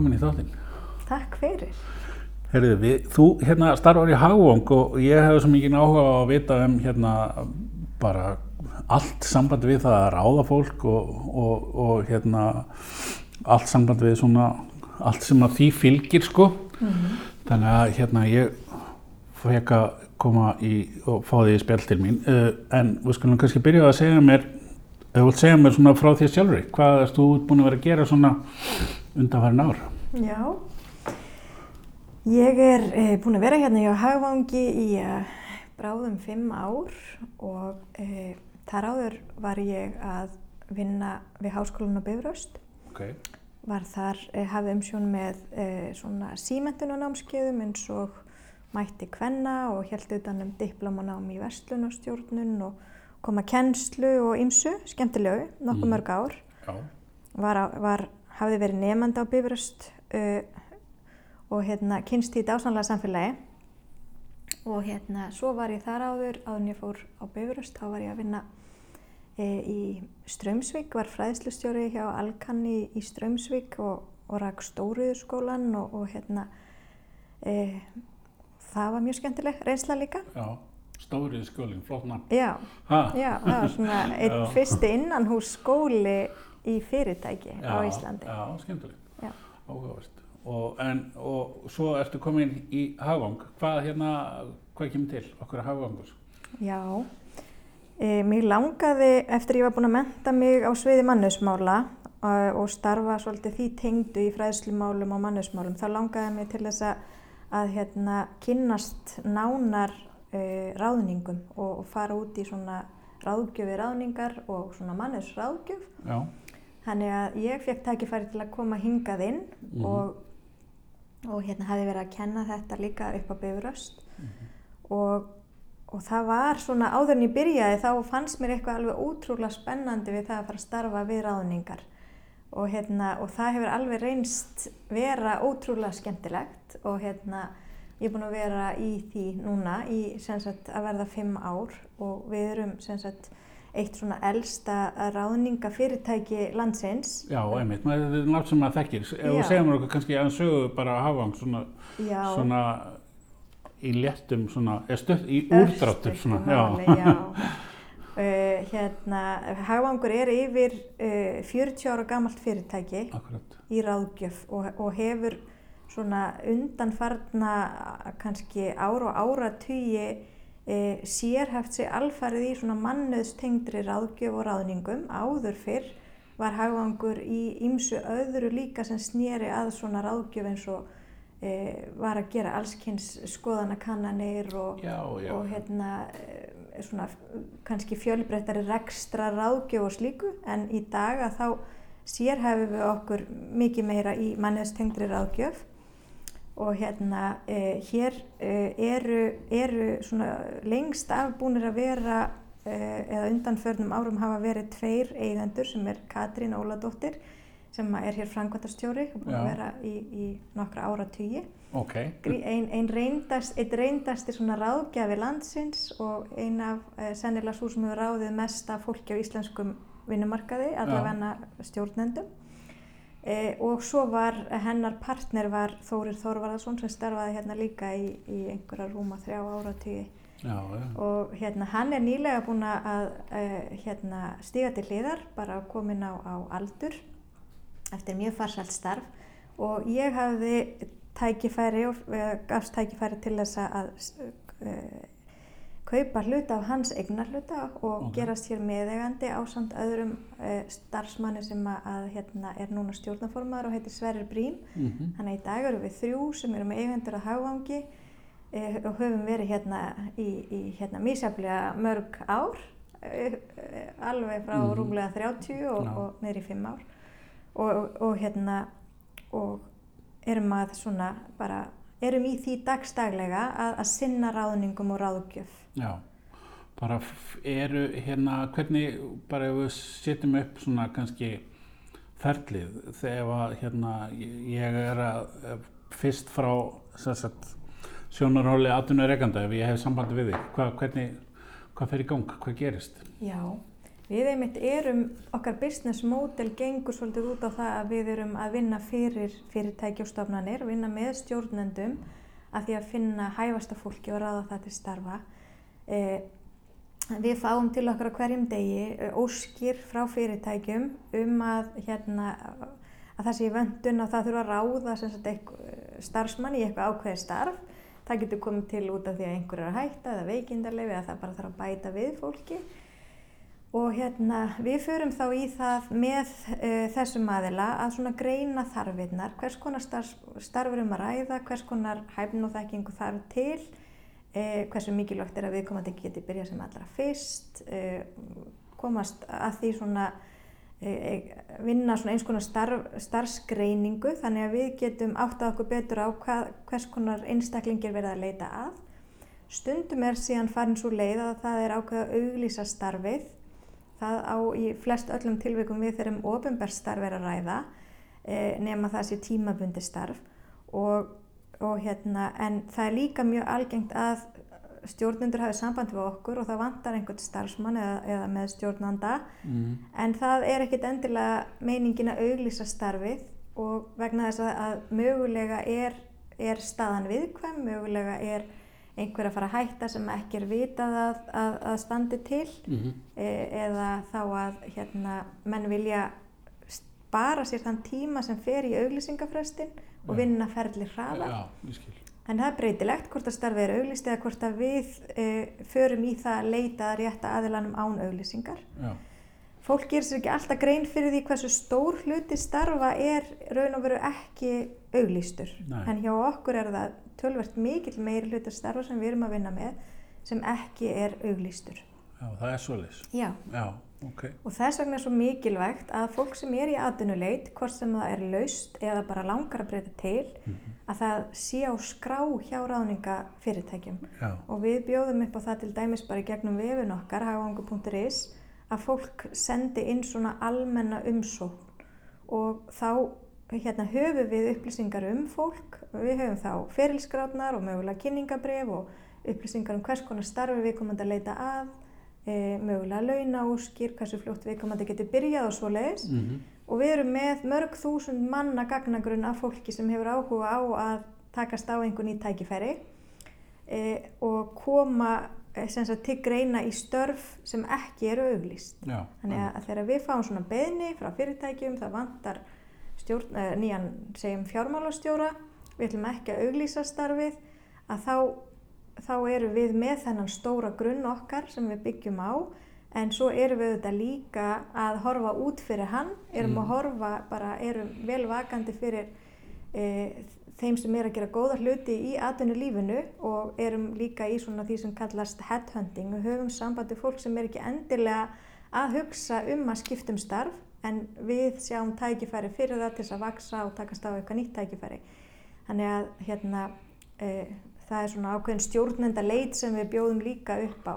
Velkomin í þáttinn. Takk fyrir. Herðu, við, þú hérna starfar í Hagvang og ég hef svo mikið áhuga á að vita um hérna bara allt samband við það að ráða fólk og, og, og hérna allt samband við svona allt sem að því fylgir sko. Mm -hmm. Þannig að hérna ég fekk að koma í og fá því spjall til mín uh, en við skulum kannski byrja að segja mér Þú vilt segja mér svona frá því sjálfur, hvað erst þú búin að vera að gera svona undanfærin ár? Já, ég er e, búin að vera hérna hjá Hagvangi í e, bráðum fimm ár og e, þar áður var ég að vinna við Háskólan á Bifröst. Okay. Var þar, hafði umsjón með svona símentunanámskeiðum eins og mætti kvenna og held utan um diplomanám í vestlunarstjórnun og koma kennslu og ymsu, skemmtilegu, nokkuð mm. mörg ár. Var, var, hafði verið nefandi á Bifröst uh, og hérna, kynst í dásanlega samfélagi. Og hérna, svo var ég þar áður, áður en ég fór á Bifröst, þá var ég að vinna e, í Strömsvík, var fræðslustjóri hjá Alkan í, í Strömsvík og, og rak Stóruðurskólan og, og hérna, e, það var mjög skemmtileg reynsla líka. Já. Stórið skólinn, flott mann. Já, já, það var svona einn fyrsti innanhús skóli í fyrirtæki já, á Íslandi. Já, skemmtilegt, áhugavert. Og, en, og svo ertu komin í Hagvang. Hvað, hérna, hvað kemur til okkur að Hagvangus? Já, e, mér langaði eftir ég var búin að menta mig á sviði mannusmála uh, og starfa svolítið því tengdu í fræðslumálum og mannusmálum, þá langaði mér til þess að, að hérna, kynnast nánar uh, ráðningum og, og fara út í svona ráðgjöfi ráðningar og svona mannes ráðgjöf. Já. Þannig að ég fekk tækifæri til að koma hingað inn Mhm. og, og hérna hafi verið að kenna þetta líka upp á Bifröst Mhm. og, og það var svona áður en ég byrjaði þá fannst mér eitthvað alveg ótrúlega spennandi við það að fara að starfa við ráðningar og, hérna, og það hefur alveg reynst vera ótrúlega skemmtilegt og hérna Ég er búin að vera í því núna í sagt, að verða fimm ár og við erum sagt, eitt svona elsta ráðningafyrirtæki landsins. Já, einmitt, maður er nátt sem maður þekkir. Ef þú segja mér okkur kannski að sögu bara að hafa svona, svona í léttum, svona, eða stutt, í úrdráttur svona. Máli, já. já. Uh, hérna, Hagvangur er yfir uh, 40 ára gamalt fyrirtæki Akkurat. í ráðgjöf og, og hefur svona undanfarna kannski ára og áratugi e, sérhæft sig alfarið í svona mannöðstengdri ráðgjöf og ráðningum. Áður fyrr var hagvangur í ýmsu öðru líka sem snýri að svona ráðgjöf eins og e, var að gera allskynns skoðanakannanir og, já, já. og hérna, e, svona kannski fjölbreyttari rekstra ráðgjöf og slíku en í dag að þá sérhæfum við okkur mikið meira í mannöðstengdri ráðgjöf og hérna eh, hér eh, eru, eru svona lengst af búinir að vera eh, eða undanförnum árum hafa verið tveir eigendur sem er Katrín Óladóttir sem er hér frangværtarstjóri og búin að vera í, í nokkra áratígi. Okay. Einn ein reyndast, ein reyndasti svona ráðgjafi landsins og ein af sennilega svo sem hefur ráðið mest af fólki á íslenskum vinnumarkaði, allavegna stjórnendum. E, og svo var hennar partner var Þórir Þorvarðarsson sem starfaði hérna líka í, í einhverja rúma þrjá áratíði já, já. og hérna hann er nýlega búin að e, hérna, stiga til hliðar bara komin á, á aldur eftir mjög farsælt starf og ég hafði tækifæri og gafst tækifæri til þess að e, kaupa hluta af hans eignar hluta og okay. gerast hér meðegandi á samt öðrum uh, starfsmanni sem að, hérna, er núna stjórnaformaður og heitir Sverrir Brím. Mm -hmm. Þannig að í dag eru við þrjú sem erum eigendur að hagvangi uh, og höfum verið hérna í, í hérna, mísaflega mörg ár, uh, alveg frá mm -hmm. rúmlega 30 og, no. og neyri 5 ár og, og hérna og erum að svona bara erum í því dagstaglega að, að sinna ráðningum og ráðgjöf. Já, bara eru hérna, hvernig, bara ef við setjum upp svona kannski ferlið þegar hérna ég er að fyrst frá sagt, sjónarhóli atvinnureikanda ef ég hef sambandi við þig, Hva, hvernig, hvað fer í gang, hvað gerist? Já, Við einmitt erum, okkar business model gengur svolítið út á það að við erum að vinna fyrir fyrirtæki og stofnanir, vinna með stjórnendum að því að finna hæfasta fólki og ráða það til starfa. Eh, við fáum til okkar á hverjum degi eh, óskir frá fyrirtækjum um að, hérna, að það sé vöndun að það þurfa að ráða sagt, starfsmann í eitthvað ákveði starf. Það getur komið til út af því að einhver er að hætta eða veikindarlefi eða það bara þarf að bæta við fólki. Og hérna, við förum þá í það með uh, þessum aðila að svona greina þarfinnar, hvers konar starf, starfur um að ræða, hvers konar hæfn og þekkingu þarf til, uh, hversu mikilvægt er að viðkomandi geti byrjað sem allra fyrst, uh, komast að því svona vinna svona eins konar starf, starfsgreiningu þannig að við getum átt að okkur betur á hvað, hvers konar einstaklingir verða að leita að. Stundum er síðan farin svo leið að það er ákveða að auglýsa starfið Það á í flest öllum tilvægum við þegar um ofinberðstarf er að ræða e, nema það sé tímabundi starf og, og hérna en það er líka mjög algengt að stjórnundur hafi samband við okkur og það vantar einhvern starfsmann eða, eða með stjórnanda mm. en það er ekkit endilega meiningin að auglýsa starfið og vegna þess að, að mögulega er, er staðan viðkvæm, mögulega er einhver að fara að hætta sem ekki er vitað að, að, að standi til mm -hmm. eða þá að hérna, menn vilja spara sér þann tíma sem fer í auglýsingafrestin og vinna ferli hraða. En það er breytilegt hvort að starfið er auglýst eða hvort að við e, förum í það að leita að rétta aðilanum án auglýsingar. Já. Fólk gerir sér ekki alltaf grein fyrir því hversu stór hluti starfa er raun og veru ekki auglýstur. Nei. En hjá okkur er það tölvert mikil meiri hluta starfa sem við erum að vinna með sem ekki er auglýstur. Já, það er svolítið. Já. Já, ok. Og þess vegna er svo mikilvægt að fólk sem er í atvinnuleit, hvort sem það er laust eða bara langar að breyta til, mm -hmm. að það sé á skrá hjá ráðningafyrirtækjum. Já. Og við bjóðum upp á það til dæmis bara gegnum vefun okkar, hafangu.is, að fólk sendi inn svona almenna umsókn og þá hérna höfum við upplýsingar um fólk, við höfum þá ferilsgráðnar og mögulega kynningabref og upplýsingar um hvers konar starfi við komum að leita að, e, mögulega launáskir, hversu fljótt við komum að geta byrjað og svo leiðis mm -hmm. og við erum með mörg þúsund manna gagnagrunn af fólki sem hefur áhuga á að takast á einhvern í tækifæri e, og koma e, sagt, til greina í störf sem ekki eru auglýst. Já, Þannig að, að þegar við fáum svona beðni frá fyrirtækjum það vantar stjórn, eh, nýjan segjum fjármálastjóra, við ætlum ekki að auglýsa starfið, að þá, þá eru við með þennan stóra grunn okkar sem við byggjum á. En svo erum við auðvitað líka að horfa út fyrir hann, erum mm. að horfa bara, erum vel vakandi fyrir e, þeim sem er að gera góða hluti í atvinnu lífinu og erum líka í svona því sem kallast headhunting. Og höfum sambandi fólk sem er ekki endilega að hugsa um að skiptum starf en við sjáum tækifæri fyrir það til þess að vaksa og takast á eitthvað nýtt tækifæri. Þannig að hérna, e, það er svona ákveðin stjórnenda leit sem við bjóðum líka upp á.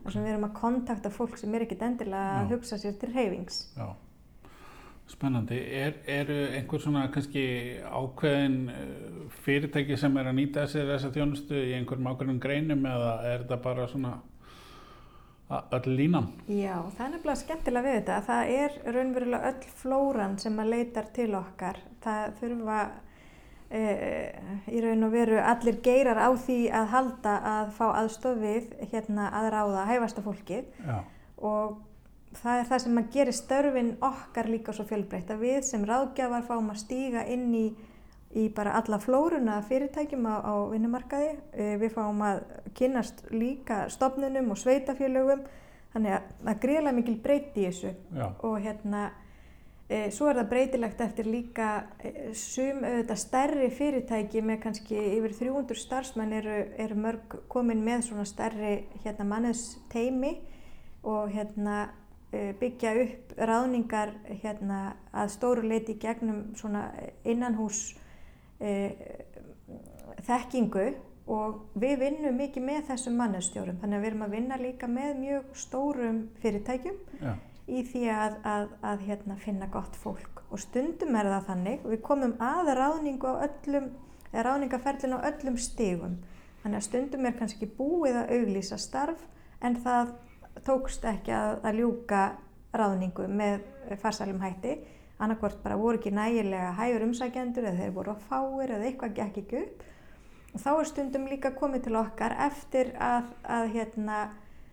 Þar sem við erum að kontakta fólk sem er ekkit endilega að hugsa sér til reyfings. Já, spennandi. Er, eru einhver svona kannski ákveðin e, fyrirtæki sem er að nýta sér þessa þjónustu í einhverjum ákveðin greinum eða er þetta bara svona öll línan. Já, það er nefnilega skemmtilega við þetta. Það er raunverulega öll flóran sem að leitar til okkar. Það þurfa e, í raun og veru allir geirar á því að halda að fá aðstofið hérna að ráða hæfasta fólkið Já. og það er það sem að gera störfin okkar líka svo fjölbreytt að við sem ráðgjafar fáum að stíga inn í í bara alla flóruna fyrirtækjum á, á vinnumarkaði. E, við fáum að kynast líka stopnunum og sveitafélögum þannig að það greiðlega mikil breyti í þessu. Já. og hérna e, svo er það breytilegt eftir líka e, sum auðvitað stærri fyrirtæki með kannski yfir 300 starfsmenn eru, eru mörg komin með svona stærri hérna mannes teimi og hérna e, byggja upp ráðningar hérna að stóru leiti gegnum svona innanhús e, þekkingu og við vinnum mikið með þessum mannestjórum þannig að við erum að vinna líka með mjög stórum fyrirtækjum ja. í því að, að, að hérna, finna gott fólk. Og stundum er það þannig við komum að ráðningu á öllum eða ráðningaferlin á öllum stigum. Þannig að stundum er kannski búið að auglýsa starf en það tókst ekki að, að ljúka ráðningu með farsælum hætti. Annarkvort bara voru ekki nægilega hægur umsækjendur eða þeir voru að fáir eða eitthvað gekk ekki upp og þá er stundum líka komið til okkar eftir að, að hérna,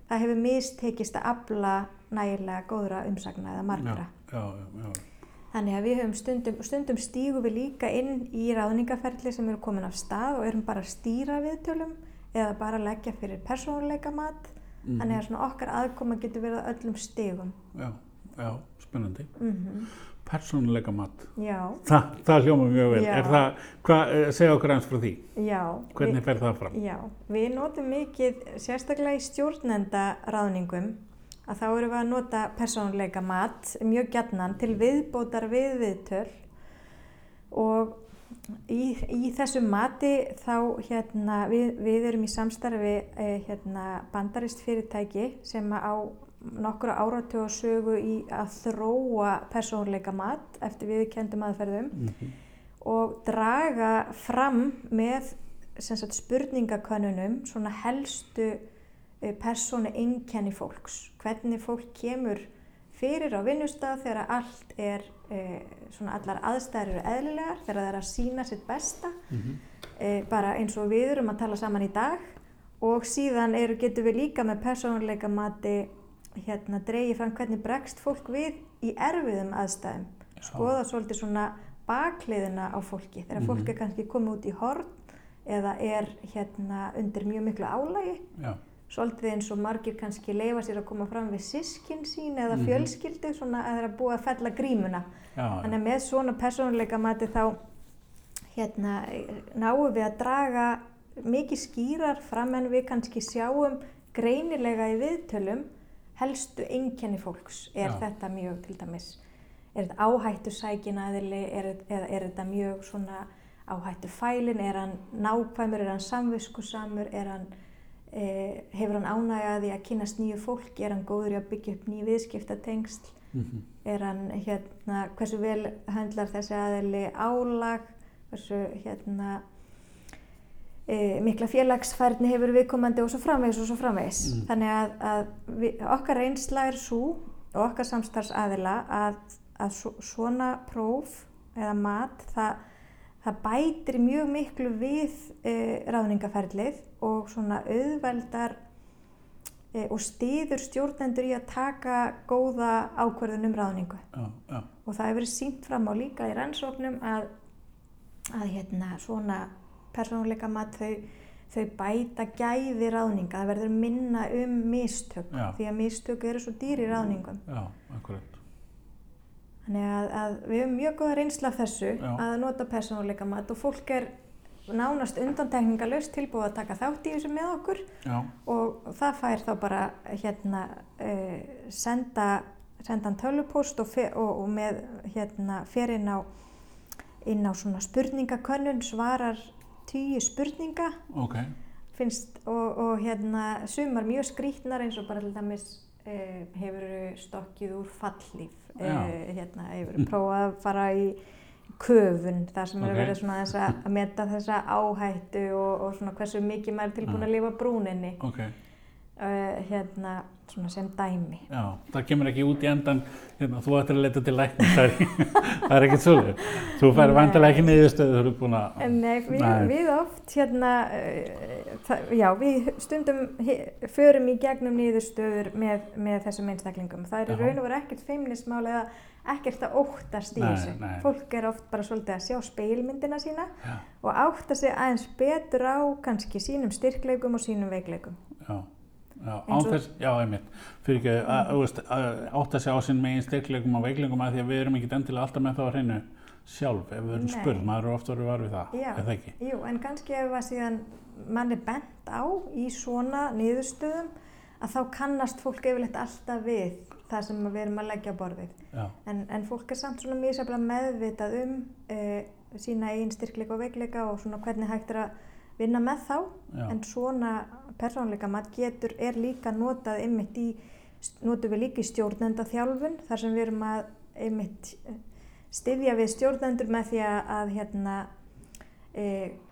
það hefur mistekist að afla nægilega góðra umsagna eða margra. Já, já, já. Þannig að við höfum stundum, stundum stígu við líka inn í ráðningaferli sem eru komin af stað og erum bara að stýra viðtölum eða bara að leggja fyrir persónuleika mat. Mhm. Þannig að svona okkar aðkoma getur verið á öllum stigum. Já, já, spennandi. Mm Persónuleika mat. Já, Þa, það hljóma mjög vel. Já. Er það, hvað, eh, segja okkur eins frá því. já. Hvernig fer það fram? Já, við notum mikið, sérstaklega í stjórnenda ráðningum, að þá erum við að nota persónuleika mat mjög gjarnan til viðbótar við viðtöl og í, í þessu mati þá hérna, við, við erum í samstarfi eh, hérna, bandarist fyrirtæki sem á nokkru áratögu sögu í að þróa persónuleika mat eftir viðkendum aðferðum Mhm. og draga fram með sagt, spurningakönnunum svona helstu eh, persónu einkenni fólks. Hvernig fólk kemur fyrir á vinnustaf þegar allt er, e, svona allar aðstæður eru eðlilegar, þegar það er að sína sitt besta, Mhm. e, bara eins og við erum að tala saman í dag og síðan eru, getum við líka með persónuleika mati hérna dreigið fram hvernig bregst fólk við í erfiðum aðstæðum. Skoða svolítið svona bakliðina á fólki þegar fólk Mhm. er kannski komið út í horn eða er hérna undir mjög miklu álægi Já, svolítið eins og margir kannski leifa sér að koma fram við sískin sín eða Mhm. fjölskyldu svona að það er að búa að fella grímuna já, þannig að með svona persónuleika mati þá hérna náum við að draga mikið skýrar fram en við kannski sjáum greinilega í viðtölum helstu einkenni fólks er Já. þetta mjög til dæmis er þetta áhættu sækin aðili er, eða er þetta mjög svona áhættu fælin, er hann nákvæmur, er hann samviskusamur, er hann e, hefur hann ánægjaði að kynast nýju fólki, er hann góður í að byggja upp nýju viðskiptatengsl Mhm. er hann hérna, hversu vel höndlar þessi aðili álag, hversu hérna e, mikla félagsfærni hefur viðkomandi og svo framvegis og svo framvegis. Mm. Þannig að, að við, okkar reynsla er svo og okkar samstarfsaðila að, að svo, svona próf eða mat það, það bætir mjög miklu við e, ráðningaferlið og svona auðveldar e, og stýður stjórnendur í að taka góða ákverðun um ráðningu. já, já, Og það hefur sínt fram á líka í rannsóknum að, að hérna, svona persónuleika mat þau, þau bæta gæði ráðninga. Það verður minna um mistök Já. því að mistök eru svo dýr í ráðningum. já, akkurat. Þannig að, að við höfum mjög góða reynsla af þessu Já. að nota persónuleika mat og fólk er nánast undantekningalöst tilbúið að taka þátt í þessu með okkur Já, og það fær þá bara hérna uh, senda, senda hann tölvupóst og, og, og með hérna fer inn á, inn á svona spurningakönnun svarar tíu spurninga. Ok, finnst og, og hérna sumar mjög skrítnar eins og bara til dæmis uh, hefur stokkið úr fallíf uh, Já. hérna hefur prófað að fara í köfun þar sem er Ok. að vera svona þess að meta þessa áhættu og, og svona hversu mikið maður er tilbúin að lifa brúninni. Ok, uh, hérna svona sem dæmi já, það kemur ekki út í endan, hérna, þú ættir að leita til læknis, það er, það er ekkert svolítið. Þú fær vantilega ekki niðurstöðu, þú eru búin að, En Nei, við, Nei. við oft hérna, uh, það, já, við stundum förum í gegnum niðurstöður með, með þessum einstaklingum. Það er Jaha. raun og vera ekkert feimnismál eða ekkert að óttast í Nei, þessu. nei. Fólk er oft bara svolítið að sjá speilmyndina sína já, og átta sig aðeins betur á kannski sínum styrkleikum og sínum veikleikum. Já, já, Eins án og- þess, já, einmitt, fyrir ekki að, veist, að átta sig á sinn megin styrklegum og veiklegum að því að við erum ekki endilega alltaf með það á hreinu sjálf, ef við erum spurð, maður er ofta verið var við það, Já. er það ekki? Jú, en kannski ef að síðan mann er bent á í svona niðurstöðum að þá kannast fólk yfirleitt alltaf við það sem við erum að leggja á borðið. En, en fólk er samt svona mjög meðvitað um uh, sína eigin styrkleika og veikleika og svona hvernig hægt er að vinna með þá. já, En svona persónleika mat getur, er líka notað einmitt í, notum við líka í stjórnenda þjálfun þar sem við erum að einmitt eh, styðja við stjórnendur með því að, hérna, e,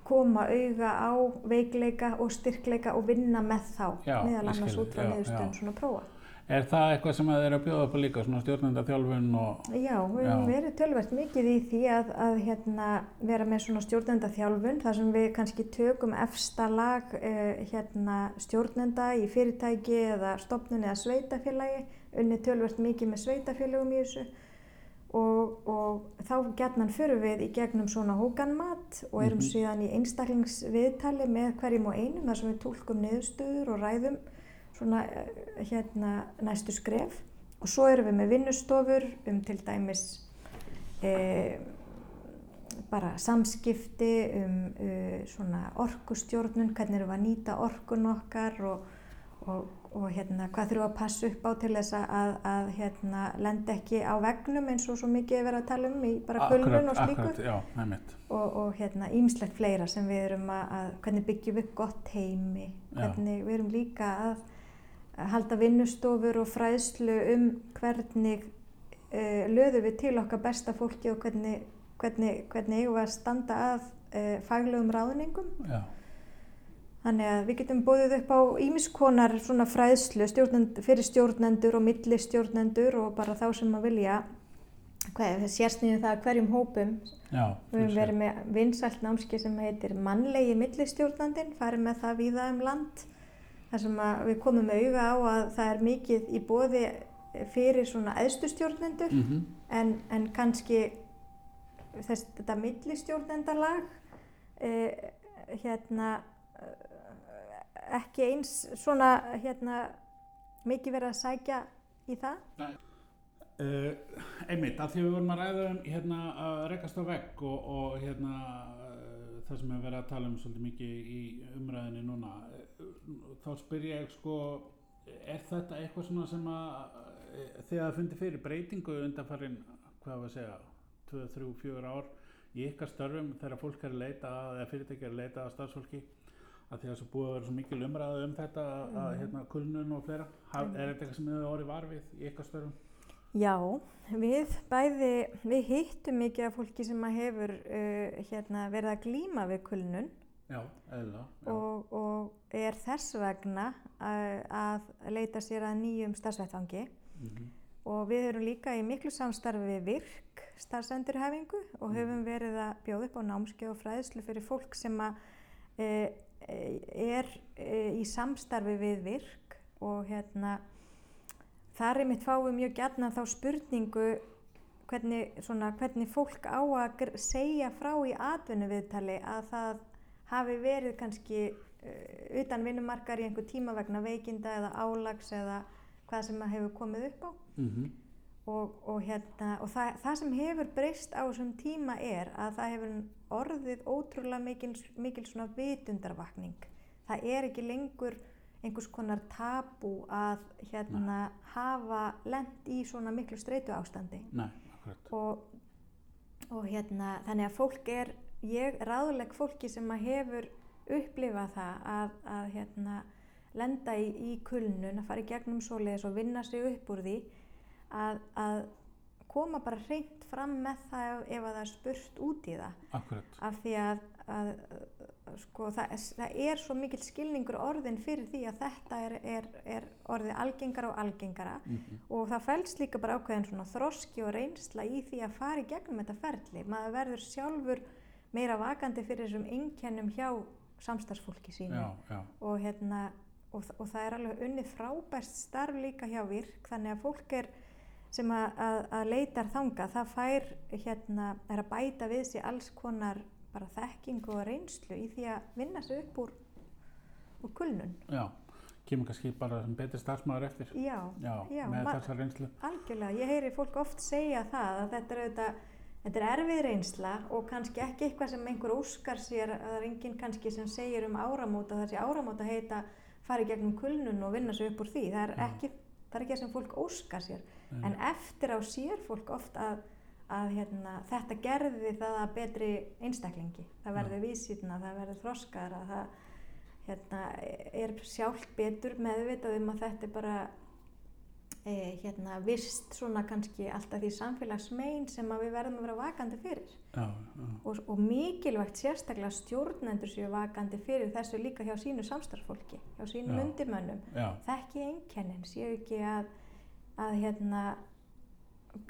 koma auga á veikleika og styrkleika og vinna með þá meðal annars út frá niðurstöðum svona prófa. Er það eitthvað sem þeir eru að bjóða upp á líka, svona stjórnendaþjálfun og... Já, við höfum verið tölvert mikið í því að, að hérna, vera með svona stjórnenda þjálfun þar sem við kannski tökum efsta lag uh, hérna, stjórnenda í fyrirtæki eða stopnun eða sveitafélagi, unni tölvert mikið með sveitafélagum í þessu. Og, og þá gætnan fyrir við í gegnum svona hóganmat og erum Mhm. síðan í einstaklingsviðtali með hverjum og einum þar sem við tólkum niðurstöður og ræðum svona eh, hérna næstu skref. Og svo erum við með vinnustofur um til dæmis e, bara samskipti um e, svona orkustjórnun, hvernig erum við að nýta orkun okkar og, og, og hérna, hvað þurfum við að passa upp á til þess að, að hérna, lenda ekki á vegnum eins og svo mikið er verið að tala um í bara kulnun og slíku. Akkurat, já, og, og hérna ímslegt fleira sem við erum að, að hvernig byggjum við gott heimi, hvernig við erum líka að halda vinnustofur og fræðslu um hvernig uh, löðum við til okkar besta fólki og hvernig, hvernig, hvernig eigum við að standa að uh, faglegum ráðningum. Já, Þannig að við getum bóðið upp á ímiskonar svona fræðslu stjórnend, fyrir stjórnendur og milli stjórnendur og bara þá sem að vilja hvað, sérsniðum það að hverjum hópum já. Við höfum verið með vinsælt námski sem heitir mannlegi millistjórnandin, farið með það víða um land. Þar sem við komum auga á að það er mikið í bóði fyrir svona eðstustjórnendur Mm en, en kannski þess, þetta millistjórnendalag eh, hérna eh, ekki eins svona hérna mikið verið að sækja í það. Uh, einmitt, af því við vorum að ræða um hérna að rekast á vegg og, og hérna það sem við verið að tala um svolítið mikið í umræðinni núna. Þá spyr ég sko er þetta eitthvað svona sem að þegar það fundi fyrir breytingu undanfarin, hvað var að segja 2, 3, 4 ár í ykkar störfum þegar fólk er að leita að, eða fyrirtæki er að leita að starfsfólki? Að því að það búið að vera svo mikil umræða um þetta að hérna kulnun og fleira. Haf, er þetta eitthvað sem þið orðið varfið í ykkar störfum? Já, við bæði, við hittum mikið af fólki sem að hefur uh, hérna, verið að glíma við kulnun. Já, eðla. og, og er þess vegna að, að leita sér að nýjum starfsvettfangi Mm og við erum líka í miklu samstarfi við virk starfsendurhefingu og höfum verið að bjóða upp á námskeið og fræðslu fyrir fólk sem að e, er e, í samstarfi við virk og hérna þar er mitt fáið mjög gætna þá spurningu hvernig, svona, hvernig fólk á að segja frá í atvinnuviðtali að það hafi verið kannski uh, utan vinnumarkar í einhver tíma vegna veikinda eða álags eða hvað sem að hefur komið upp á -hmm. og, og, hérna, og það, það sem hefur breyst á þessum tíma er að það hefur orðið ótrúlega mikil, mikil svona vitundarvakning. Það er ekki lengur einhvers konar tabú að hérna, hafa lent í svona miklu streitu ástandi Nei, og, og hérna, þannig að fólk er, ég ráðleg fólki sem að hefur upplifað það að, að hérna, lenda í, í kulnun, að fara í gegnum svoleiðis og vinna sig upp úr því að, að koma bara hreint fram með það ef, ef að það er spurt út í það. Akkurat. af því að, að sko, það, það er svo mikil skilningur orðin fyrir því að þetta er, er, er orðið algengara og algengara Mm og það fælst líka bara ákveðin svona þroski og reynsla í því að fara í gegnum þetta ferli. Maður verður sjálfur meira vakandi fyrir þessum einkennum hjá samstarfsfólki sínu Já, já. og, hérna, og, og það er alveg unnið frábært starf líka hjá virk þannig að fólk er sem að, að, að leitar þanga það fær hérna, er að bæta við sig alls konar bara þekkingu og reynslu í því að vinna sig upp úr, úr kulnun. Já, kemur kannski bara sem betri starfsmæður eftir. Já, Já, já, með þessa reynslu. Algjörlega, ég heyri fólk oft segja það að þetta er auðvitað, þetta er erfið reynsla og kannski ekki eitthvað sem einhver óskar sér, að það er enginn kannski sem segir um áramóta, þessi áramóta heita fara í gegnum kulnun og vinna sig upp úr því, það er ekki, það er ekki það sem fólk óskar sér, en eftir á sér fólk oft að, að hérna, þetta gerði það að betri einstaklingi, það verður vísýtna, það verður þroskara, það hérna, er sjálft betur meðvitað um að þetta er bara e, hérna, vist svona kannski alltaf því samfélagsmein sem við verðum að vera vakandi fyrir. Já, já, og, og mikilvægt sérstaklega stjórnendur séu vakandi fyrir þessu líka hjá sínu samstarfsfólki, hjá sínum undirmönnum já, þekki einkennin, séu ekki að, að hérna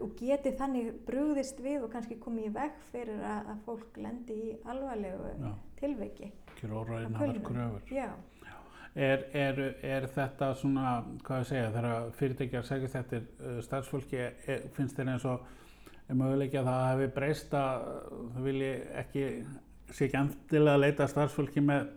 og geti þannig brugðist við og kannski komið í veg fyrir að, að fólk lendi í alvarlegu Já. tilveiki. kjör á óræðina kulnun. kröfur. Já, Er, er, er þetta svona, hvað ég segja, þegar fyrirtækjar segist eftir uh, starfsfólki, er, finnst þér eins og er möguleiki að það hefði breyst að uh, það vilji ekki, sé ekki endilega að leita starfsfólki með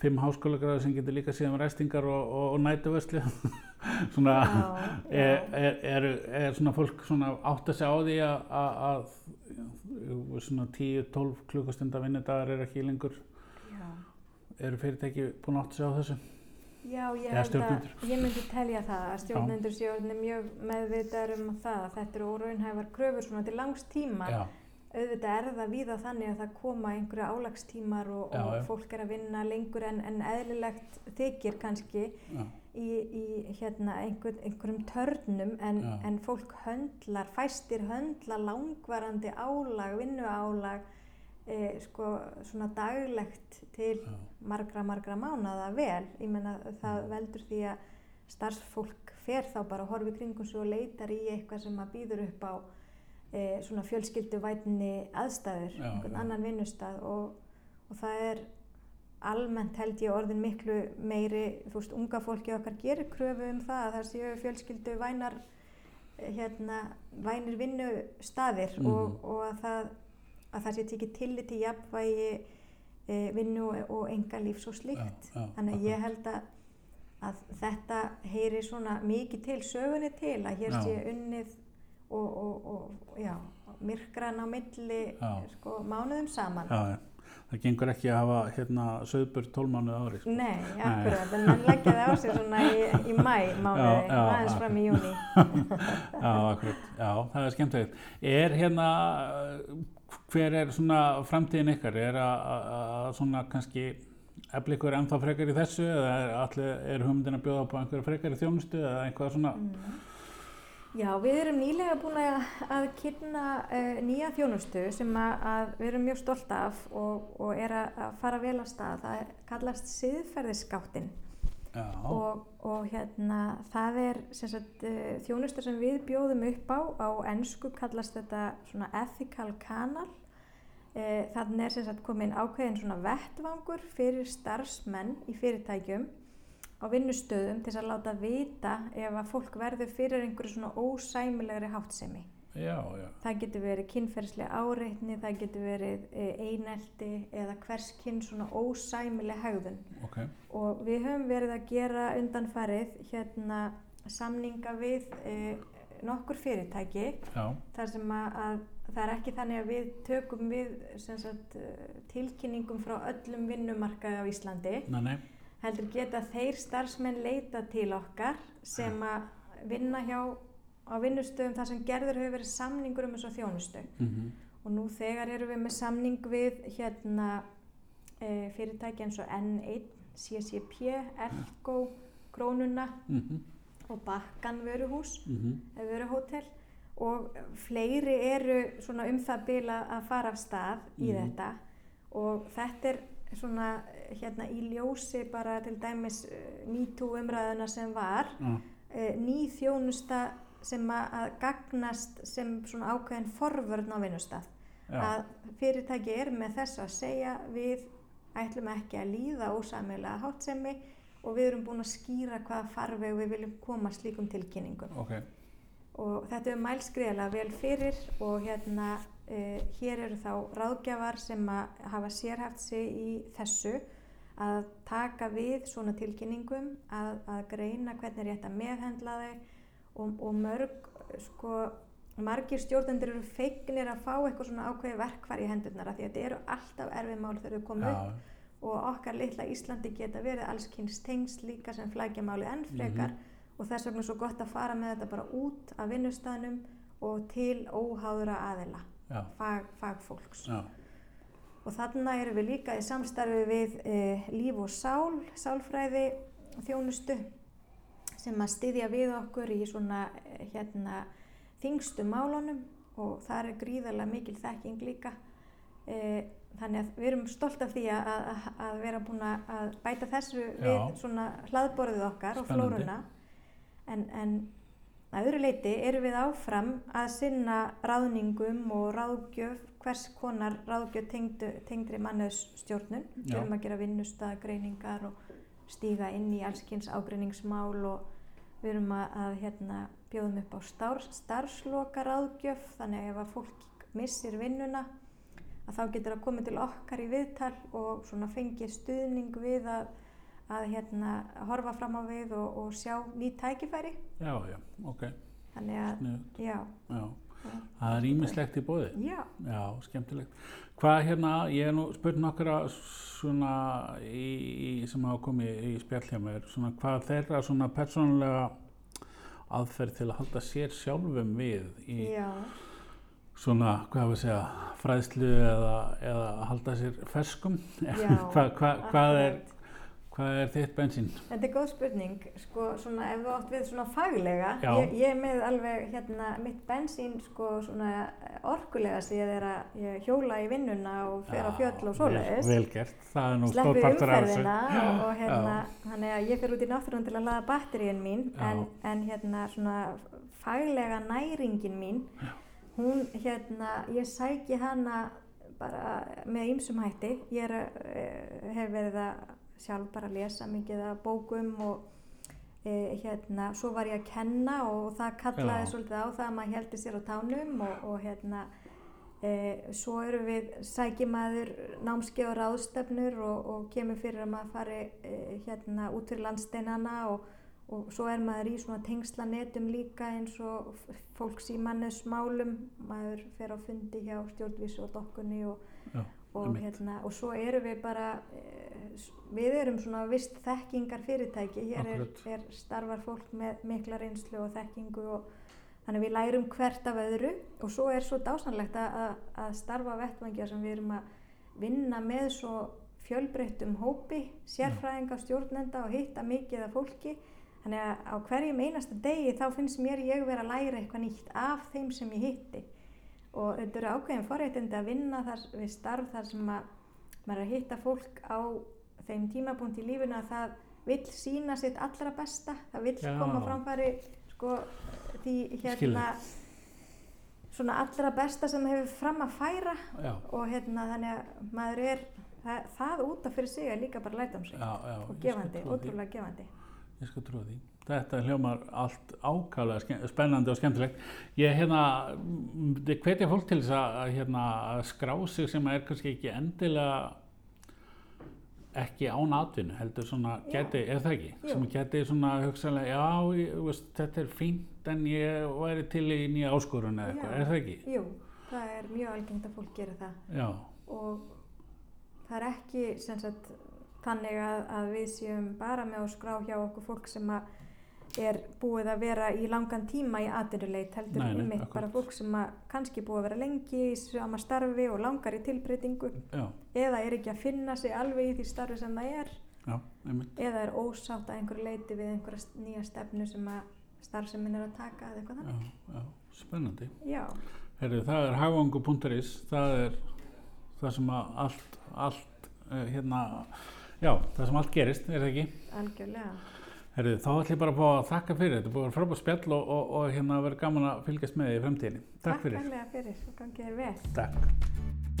fimm háskólagráði sem getur líka síðan ræstingar og, og, og nætuvösli. svona, er, er, er, er svona fólk svona átt að segja á því að, svona 10-12 klukkustunda vinnudagar er ekki lengur, já. eru fyrirtæki búin átt að segja á þessu? Já, ég að ég myndi telja það að stjórnendur séu mjög meðvitaður um það að þetta eru óraunhæfar kröfur svona til langs tíma. Já, Auðvitað er það víða þannig að það koma einhverja álagstímar og, Já, og fólk er að vinna lengur en, en eðlilegt þykir kannski já, í, í hérna, einhver, einhverjum törnum en, en fólk höndlar, fæstir höndla langvarandi álag, vinnuálag, e, sko svona daglegt til Já. margra, margra mánaða vel. Ég menna það veldur því að starfsfólk fer þá bara að horfa í kringum svo og leitar í eitthvað sem að býður upp á e, svona fjölskylduvætni aðstæður, Já, einhvern já. annan vinnustað og, og það er almennt held ég orðin miklu meiri, þú veist, unga fólki okkar gerir kröfu um það að það séu fjölskyldu vænar hérna, vænir vinnustaðir Mhm. og, og að það að það sé tekið tillit til jafnvægi e, vinnu og enga lífs og slíkt. Já, já, Þannig að ég held að, að þetta heyri svona mikið til sögunni til að hér Já. sé unnið og, og, og já, myrkran á milli sko, mánuðum saman. já. Það gengur ekki að hafa hérna söðbur tólmánuð ári. Sko. Nei, akkurat, en mann leggja það á sig svona í, í mæ mánuði, aðeins fram í júni. Já, akkurat. Já, það er skemmtilegt. Er hérna, hver er svona framtíðin ykkar? Er að, svona kannski efla ykkur ennþá frekar í þessu eða er, er hugmyndin að bjóða upp á einhverja frekar í þjónustu eða eitthvað svona? Já, við erum nýlega búin að, að kynna uh, nýja þjónustu sem að, að við erum mjög stolt af og, og er að, að fara vel að stað. Það kallast siðferðisskáttin Já, og, og hérna það er sagt, uh, þjónusta sem við bjóðum upp á. Á ennsku kallast þetta svona ethical canal. Uh, þannig er sagt komin ákveðin svona vettvangur fyrir starfsmenn í fyrirtækjum á vinnustöðum til að láta vita ef að fólk verður fyrir einhverju svona ósæmilegri háttsemi. já, já. Það getur verið kynferðslega áreitni, það getur verið eh, einelti eða hvers kyn svona ósæmileg hegðun. Ok, Og við höfum verið að gera undanfarið hérna samninga við eh, nokkur fyrirtæki já, þar sem að, að það er ekki þannig að við tökum við sem sagt, eh, tilkynningum frá öllum vinnumarkaði á Íslandi nei, nei, heldur geta þeir starfsmenn leita til okkar sem að vinna hjá á vinnustöðum þar sem gerður hefur verið samningur um þessu þjónustu. Mhm, og nú þegar erum við með samning við hérna e, fyrirtæki eins og N1, CCP, Elko, Krónuna mhm, og Bakkan vöruhús, mhm, eða vöruhótel. Og fleiri eru svona um það bila að fara af stað í Mhm. þetta. Og þetta er svona hérna í ljósi bara til dæmis uh, MeToo umræðuna sem var uh, ný þjónusta sem að, gagnast sem svona ákveðin forvörn á vinnustaf að fyrirtæki er með þess að segja við ætlum ekki að líða ósamilega hátsemi og við erum búin að skýra hvaða farveg við viljum koma slíkum tilkynningum. Ok, og þetta er mælskriðilega vel fyrir og hérna uh, hér eru þá ráðgjafar sem að hafa sérhæft sig í þessu að taka við svona tilkynningum að, að greina hvernig er rétt að meðhendla þau og, og mörg sko margir stjórnendur eru feignir að fá eitthvað svona ákveði verkvar í hendurnar af því að þetta eru alltaf erfið mál þegar þau koma upp já, og okkar litla Íslandi geta verið allskynns tengsl líka sem flækja máli enn frekar og þess vegna er svo gott að fara með þetta bara út af vinnustæðnum og til óháðura aðila, já, fag, fagfólks. já, Og þarna erum við líka í samstarfi við e, líf og sál, sálfræði þjónustu sem að styðja við okkur í svona eh, hérna þingstu málunum og það er gríðarlega mikil þekking líka. E, þannig að við erum stolt af því að, að, að vera búin að bæta þessu Já. við svona hlaðborðið okkar og Spennandi. flóruna. En, en að öðru leiti erum við áfram að sinna ráðningum og ráðgjöf, hvers konar ráðgjöf tengdu, tengdri mannöðsstjórnun. Við erum að gera vinnustagreiningar og stíga inn í allskins ágreiningsmál og við erum að, að hérna, bjóðum upp á starf, starfsloka ráðgjöf þannig að ef að fólk missir vinnuna að þá getur það komið til okkar í viðtal og fengið stuðning við að, að hérna, horfa fram á við og, og sjá nýtt tækifæri. Já, já, ok, Þannig að, sniðut, já, já. Það er ímislegt í bóði. já, Já, skemmtilegt. Hvað hérna, ég hef nú spurt nokkra svona í, í, sem hafa komið í spjall hjá mér, svona hvað þeirra svona persónulega aðferð til að halda sér sjálfum við í já, svona, hvað hefur að segja, fræðslu eða, eða halda sér ferskum. Já, hvað, hvað, hvað, er. Hvað er þitt bensín? Þetta er góð spurning, sko, svona ef þú átt við svona faglega, Já. ég, ég er með alveg hérna mitt bensín sko svona orkulega ég er að ég hjóla í vinnuna og fer á Já, fjöll og svoleiðis. Vel, vel gert, það er nú stór Sleppi partur af þessu. umferðina og, og hérna, Já. þannig að ég fer út í náttúrun til að laða batteríun mín Já. en, en hérna svona faglega næringin mín, hún hérna, ég sæki hana bara með ýmsum hætti. Ég er, uh, hef verið að sjálf bara að lesa mikið af bókum og uh, hérna, svo var ég að kenna og það kallaði Já. svolítið á það að maður heldur sér á tánum og, og hérna Eh, svo erum við sækimaður námskeið og ráðstefnur og, og kemur fyrir að maður fari eh, hérna út fyrir landsteinana og, og svo er maður í svona tengslanetum líka eins og fólks í mannesmálum, maður fer á fundi hjá stjórnvísu og dokkunni og, Já, og, hérna, og svo erum við bara, eh, við erum svona vist þekkingar fyrirtæki, hér er, er starfar fólk með mikla reynslu og þekkingu og þannig við lærum hvert af öðru. Og svo er svo dásanlegt að, að, starfa vettvangja sem við erum að vinna með svo fjölbreyttum hópi, sérfræðinga, stjórnenda og hitta mikið af fólki. Þannig að á hverjum einasta degi þá finnst mér ég vera að læra eitthvað nýtt af þeim sem ég hitti og þetta eru ákveðin forréttindi að vinna þar við starf þar sem að maður er að hitta fólk á þeim tímapunkt í lífinu að það vill sína sitt allra besta, það vill Já. koma framfæri sko því hérna svona allra besta sem hefur fram að færa. Já, og hérna þannig að maður er það, það út af fyrir sig er líka bara lært um sig. Já, og gefandi, ótrúlega gefandi. Ég skal trúa því. Þetta hljómar allt ske- spennandi og skemmtilegt. Ég hérna, hvetja fólk til þess að hérna, skrá sig sem er kannski ekki endilega ekki án atvinnu, heldur svona, geti, er það ekki? Jú. Sem geti svona hugsaðlega, já, ég, veist, þetta er fínt en ég væri til í nýja áskorun eða eitthvað, er það ekki? Jú, það er mjög algengt að fólk gera það Já, og það er ekki sem sagt, þannig að, að við séum bara með að skrá hjá okkur fólk sem að er búið að vera í langan tíma í atvinnuleit heldur Nei, nei, einmitt akkurat. bara fólk sem að kannski búið að vera lengi í sama starfi og langar í tilbreytingu já, eða er ekki að finna sig alveg í því starfi sem það er já, eða er ósátt að einhverju leiti við einhverja nýja stefnu sem að starfseminn er að taka eða eitthvað þannig. já, spennandi. Já, Herru, það er hagvangu.is, það er það sem allt, allt, uh, hérna, já, það sem allt gerist, er það ekki? algjörlega. Herru, þá ætlum ég bara að fá að þakka fyrir, þetta er búið að vera frábært spjall og, og, og hérna verður gaman að fylgjast með því í fremtíðinni. Takk fyrir. Takk fyrir og gangið þér vel. Takk.